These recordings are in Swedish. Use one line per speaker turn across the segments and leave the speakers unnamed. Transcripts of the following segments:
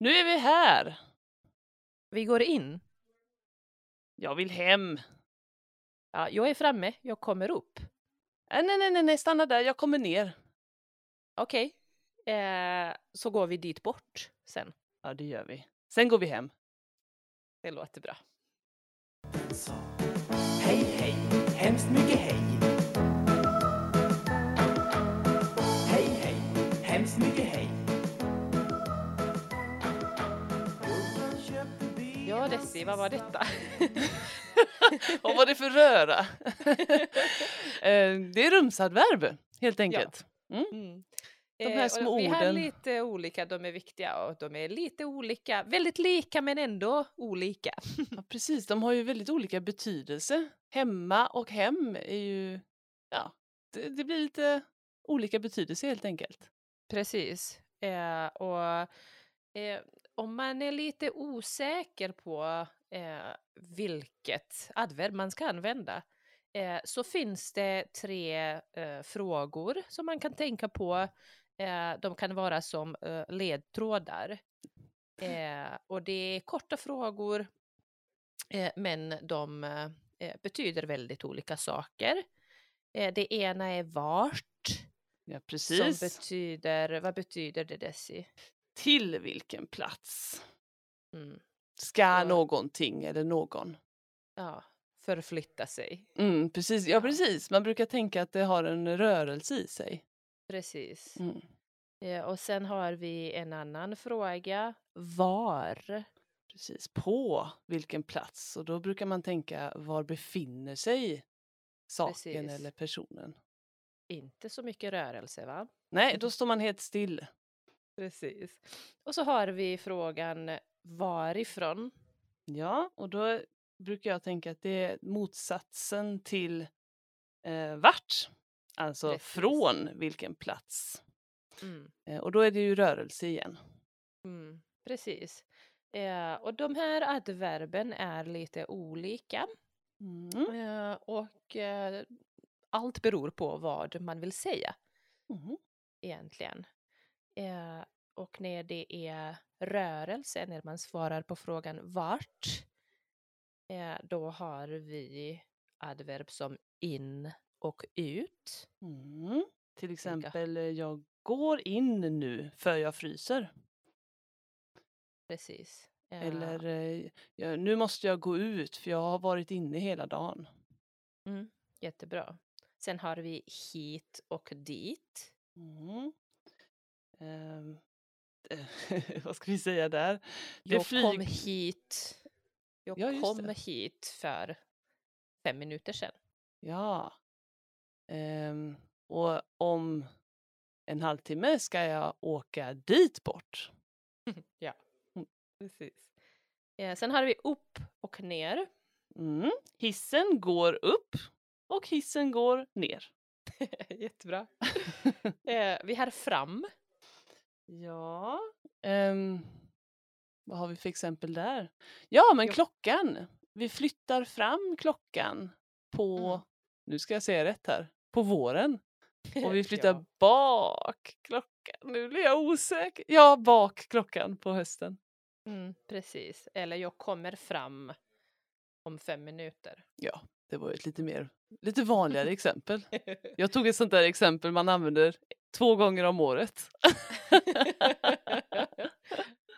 Nu är vi här!
Vi går in.
Jag vill hem.
Ja, jag är framme, jag kommer upp.
Äh, nej, nej, nej, nej, stanna där, jag kommer ner.
Okej, eh, så går vi dit bort sen.
Ja, det gör vi. Sen går vi hem.
Det låter bra.
sa Hej, hej, hemskt mycket. Hej,
Desi, vad var detta?
Vad var det för röra? Eh, det är rumsadverb, helt enkelt.
Mm.
De här
Eh,
små
vi har
orden.
lite olika, de är viktiga och de är lite olika, väldigt lika men ändå olika.
Ja, precis, de har ju väldigt olika betydelse. Hemma och hem är ju, ja, det, det blir lite olika betydelse helt enkelt.
Precis. Eh, och eh, om man är lite osäker på eh, vilket adverb man ska använda eh, så finns det tre eh, frågor som man kan tänka på. Eh, de kan vara som eh, ledtrådar. Eh, och det är korta frågor men de betyder väldigt olika saker. Det ena är vart.
Ja,
Som
precis.
betyder, vad betyder det Desi?
Till vilken plats
Mm.
ska
Ja.
någonting eller någon?
Ja, förflytta sig.
Mm, precis, ja
Ja.
precis, man brukar tänka att det har en rörelse i sig.
Precis.
Mm.
Eh, och sen har vi en annan fråga. Var?
Precis, på vilken plats? Och då brukar man tänka, var befinner sig saken
Precis.
eller personen?
Inte så mycket rörelse va?
Nej, då står man helt still.
Precis. Och så har vi frågan varifrån?
Ja, och då brukar jag tänka att det är motsatsen till eh, vart. Alltså
Precis.
från vilken plats.
Mm.
Eh, och då är det ju rörelse igen.
Mm. Precis. Eh, och de här adverben är lite olika.
Mm.
Eh, och eh, allt beror på vad man vill säga.
Mm.
egentligen. Eh, och när det är rörelse, när man svarar på frågan vart, eh, då har vi adverb som in och ut.
Mm. Till exempel, eh, jag går in nu för jag fryser.
Precis. Eh,
Eller, eh, ja, nu måste jag gå ut för jag har varit inne hela dagen.
mm, jättebra. Sen har vi hit och dit.
Mm. Ehm, vad ska vi säga där?
Jag
flyg-
kom hit. Jag
Ja,
kom
det.
hit för fem minuter sedan.
Ja. Ehm, och om en halvtimme ska jag åka dit bort.
ja,
Mm.
precis. Eh, sen har vi upp och ner.
Mm. Hissen går upp och hissen går ner.
Jättebra. eh, vi har fram.
Ja. ehm, vad har vi för exempel där? Ja, men
Jo.
klockan. Vi flyttar fram klockan på,
Mm.
nu ska jag säga rätt här, på våren. Och vi flyttar
Ja.
bak klockan. Nu blir jag osäker. Ja, bak klockan på hösten.
Mm, precis. Eller jag kommer fram om fem minuter.
Ja, det var ett lite mer, lite vanligare exempel. Jag tog ett sånt där exempel man använder två gånger om året.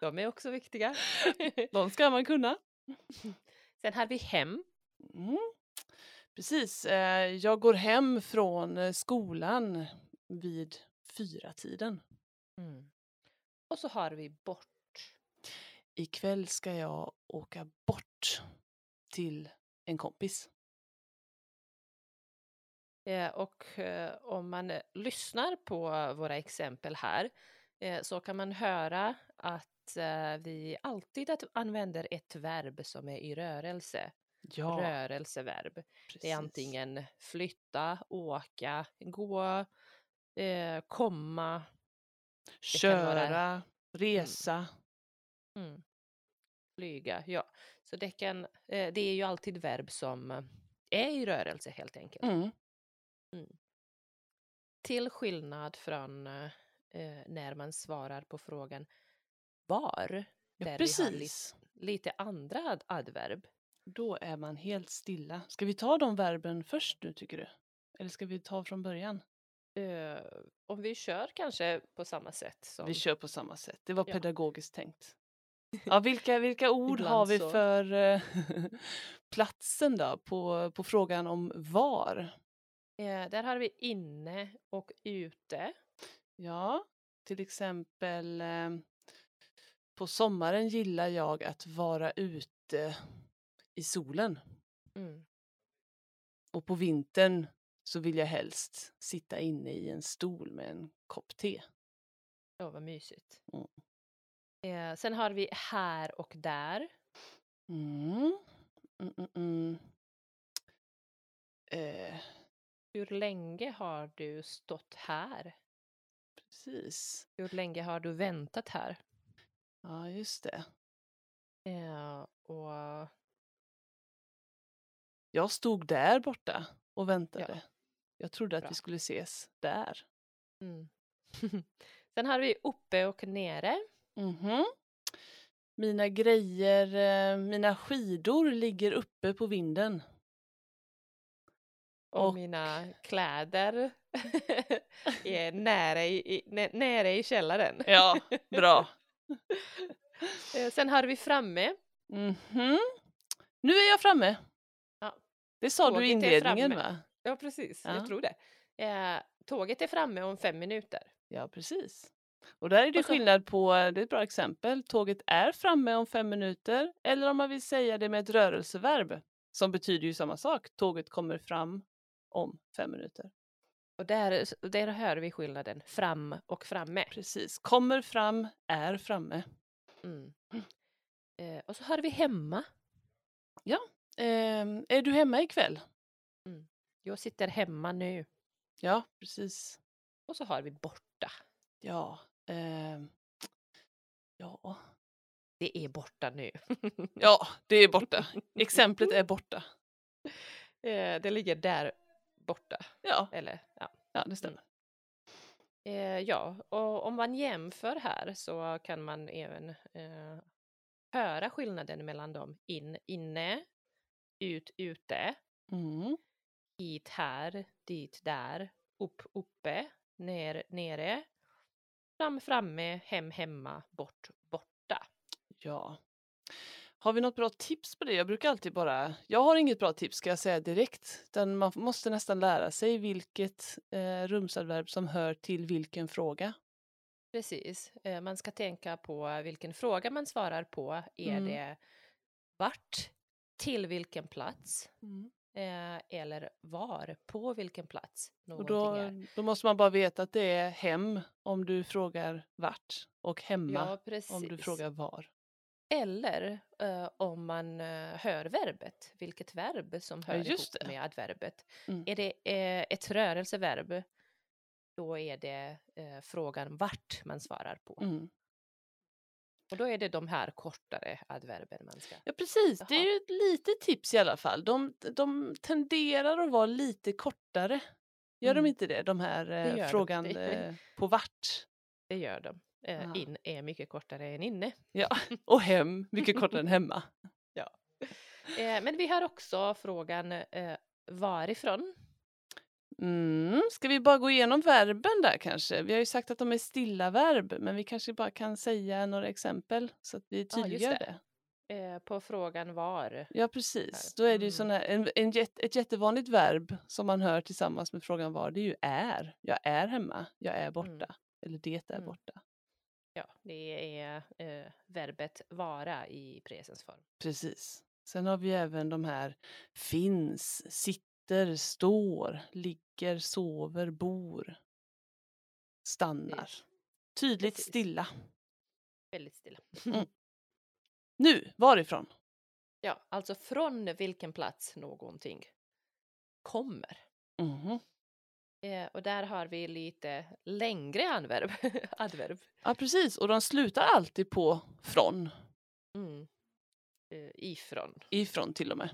De är också viktiga.
De ska man kunna.
Sen har vi hem.
Mm. Precis, eh, jag går hem från eh, skolan vid fyra tiden.
Mm. Och så har vi bort.
Ikväll ska jag åka bort till en kompis.
Eh, och eh, om man eh, lyssnar på våra exempel här så kan man höra att vi alltid använder ett verb som är i rörelse.
Ja,
Rörelseverb.
precis.
Det är antingen flytta, åka, gå, komma. kan vara-
köra, resa.
Mm. Flyga, ja. Så det, kan, det är ju alltid verb som är i rörelse helt enkelt.
Mm.
Till skillnad från eh, när man svarar på frågan var.
Ja,
där vi har
precis.
lite, andra ad- adverb.
Då är man helt stilla. Ska vi ta de verben först nu tycker du? Eller ska vi ta från början?
Eh, om vi kör kanske på samma sätt som...
Vi kör på samma sätt. Det var
Ja.
pedagogiskt tänkt. Ja, vilka, vilka ord har vi för eh, platsen då på, på frågan om var?
Eh, där har vi inne och ute.
Ja, till exempel eh, på sommaren gillar jag att vara ute i solen
Mm.
och på vintern så vill jag helst sitta inne i en stol med en kopp te.
Åh, vad mysigt.
Mm.
Eh, sen har vi här och där.
Mm. Mm, mm, mm. Eh,
Hur länge har du stått här?
precis.
Hur länge har du väntat här?
Ja, just det.
Eh, och
Jag stod där borta och väntade. Jag trodde att
Bra.
vi skulle ses där.
Mm. Sen har vi uppe och nere.
Mhm. Mina grejer, eh, mina skidor ligger uppe på vinden.
Och,
Och-
mina kläder är nära i, i, nä- nära i källaren.
Ja, bra.
Eh, Sen har vi framme.
Mhm. Nu är jag framme.
Ja.
Det sa du
Tåget
i
är
inledningen va?
Ja, precis.
Ja.
Jag tror det. Eh, tåget är framme om fem minuter.
Ja, precis. Och där är det
så-
skillnad på, det är ett bra exempel, tåget är framme om fem minuter eller om man vill säga det med ett rörelseverb som betyder ju samma sak, tåget kommer fram om fem minuter.
Och där, där hör vi skillnaden. Fram och framme.
Precis, kommer fram, är framme.
Mm. Eh, och så har vi hemma.
Ehm, är du hemma ikväll?
Jag sitter hemma nu.
Ja, precis.
Och så har vi borta.
Ja, ehm, ja,
Det är borta nu.
ja, det är borta. Exemplet är borta.
Eh, det ligger där borta.
Ja,
Eller, ja.
ja det stämmer.
Eh, ja, och om man jämför här så kan man även eh, höra skillnaden mellan dem. In, inne, ut, ute,
Mm.
hit, här, dit, där, upp, uppe, ner, nere, fram, framme, hem, hemma, bort, borta.
Ja. Har vi något bra tips på det? Jag brukar alltid bara... Jag har inget bra tips ska jag säga direkt. Utan man måste nästan lära sig vilket eh, rumsadverb som hör till vilken fråga.
Precis, eh, man ska tänka på vilken fråga man svarar på. Är
Mm.
det vart, till vilken plats eh, eller var, på vilken plats
Och då,
är.
då måste man bara veta att det är hem om du frågar vart och hemma
Ja,
om du frågar var.
Eller eh, om man eh, hör verbet, vilket verb som
Ja,
hör
just
ihop
det.
med adverbet.
Mm.
Är det eh, ett rörelseverb, då är det eh, frågan vart man svarar på.
Mm.
Och då är det de här kortare adverben man ska...
Ja precis, det är ju ett litet tips i alla fall. De, de tenderar att vara lite kortare. Gör de
Mm.
inte det? De här
gör
eh,
de.
frågan
Det-
eh, på vart.
Det gör de. Eh,
Ja.
In är mycket kortare än inne.
Ja, och hem, mycket kortare än hemma.
Eh, men vi har också frågan eh, varifrån.
Mm. Ska vi bara gå igenom verben där kanske? Vi har ju sagt att de är stilla verb, men vi kanske bara kan säga några exempel så att vi
Ja,
tydliggör
det.
det.
Eh, på frågan var.
Ja, precis. Då är det ju
Mm.
sån här, en, en ett jättevanligt verb som man hör tillsammans med frågan var, det är ju är. Jag är hemma, jag är borta.
Mm.
Eller det är
Mm.
borta.
Ja, det är eh, verbet vara i presensform.
Precis. Sen har vi även de här finns, sitter, står, ligger, sover, bor, stannar.
Precis.
Tydligt
Precis.
stilla.
Väldigt stilla.
Nu, varifrån?
Ja, alltså från vilken plats någonting kommer.
Mhm.
Eh, och där har vi lite längre adverb. adverb.
Ja, precis. Och de slutar alltid på från.
Mm. Eh, ifrån.
Ifrån till och med.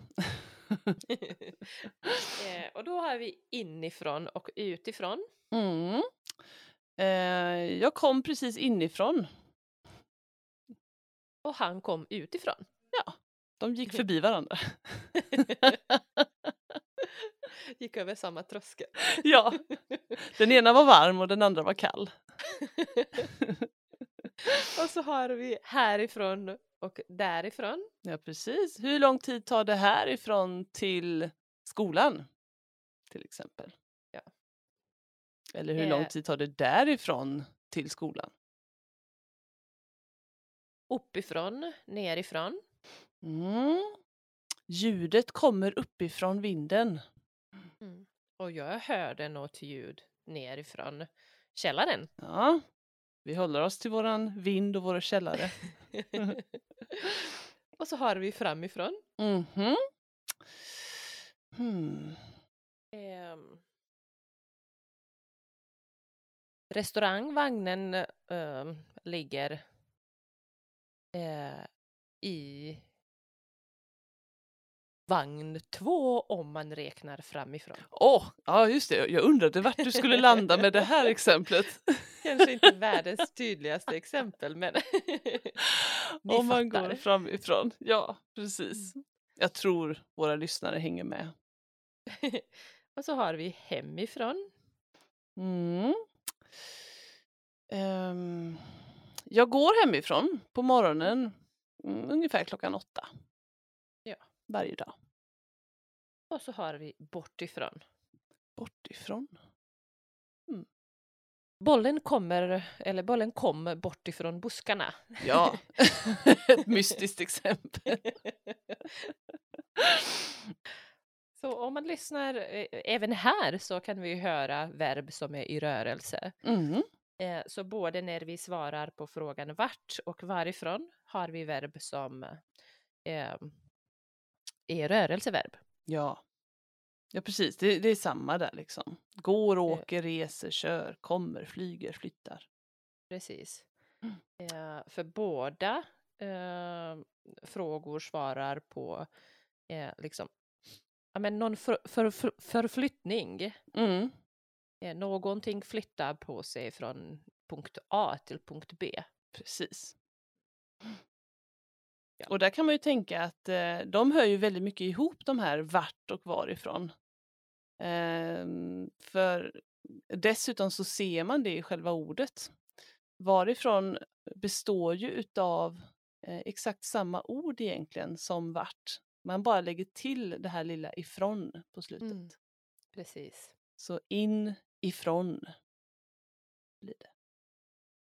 eh, och då har vi inifrån och utifrån.
Mm. Eh, jag kom precis inifrån.
och han kom utifrån.
Ja, de gick förbi varandra.
Gick över samma tröskel.
Ja, den ena var varm och den andra var kall.
och så har vi härifrån och därifrån.
Ja, precis. Hur lång tid tar det härifrån till skolan? Till exempel.
Ja.
Eller hur
Eh.
lång tid tar det därifrån till skolan?
Uppifrån, nerifrån.
Mm. Ljudet kommer uppifrån vinden.
Och jag hörde något ljud nerifrån källaren.
Ja, vi håller oss till våran vind och våra källare.
och så har vi framifrån.
Mhm. Hmm.
Ehm, restaurangvagnen ehm, ligger eh, i vagn två om man räknar framifrån.
Åh, ja just det. Jag undrade vart du skulle landa med det här exemplet.
Kanske inte världens tydligaste exempel men
Om man
fattar.
går framifrån. Ja, precis. Jag tror våra lyssnare hänger med.
och så har vi hemifrån.
Mm. Ehm, jag går hemifrån på morgonen mm, ungefär klockan åtta. Varje dag.
Och så har vi bortifrån.
Bortifrån.
Bollen kommer, eller bollen kom bortifrån buskarna.
Ja, ett mystiskt exempel.
Så om man lyssnar eh, även här så kan vi höra verb som är i rörelse.
Mm.
Eh, Så både när vi svarar på frågan vart och varifrån har vi verb som eh, är rörelseverb.
Ja. Ja, precis. Det, det är samma där liksom. Går,
Eh.
åker, reser, kör, kommer, flyger, flyttar.
Precis.
Mm.
Eh, För båda eh, frågor svarar på eh, liksom, ja, men någon för, för, för, förflyttning.
Mm.
Eh, Någonting flyttar på sig från punkt A till punkt B.
Precis.
Ja.
Och där kan man ju tänka att eh, de hör ju väldigt mycket ihop de här vart och varifrån. Ehm, för dessutom så ser man det i själva ordet. Varifrån består ju utav eh, exakt samma ord egentligen som vart. Man bara lägger till det här lilla ifrån på slutet.
Mm. Precis,
Så in ifrån blir det.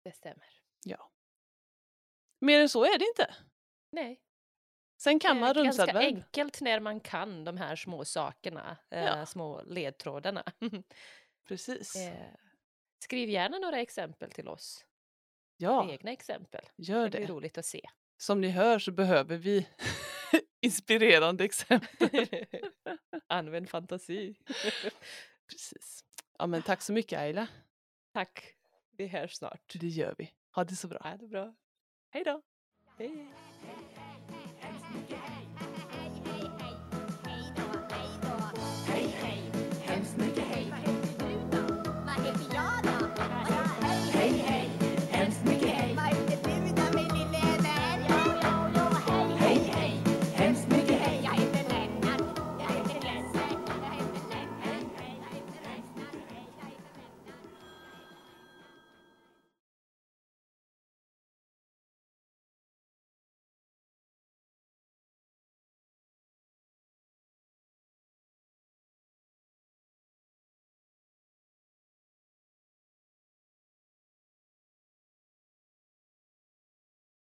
det stämmer.
Ja. Mer än så är det inte.
Nej,
Sen kan
det
man
är ganska
rumsadverb.
enkelt när man kan de här små sakerna, eh,
Ja.
små ledtrådarna.
Precis.
eh, skriv gärna några exempel till oss,
Ja,
egna exempel.
gör
Det blir
det.
roligt att se.
Som ni hör så behöver vi inspirerande exempel.
Använd fantasi.
Precis. Ja, men tack så mycket Ayla.
Tack, vi hörs snart.
Det gör vi. Ha det så bra.
Ha det bra.
Hej då.
Hej.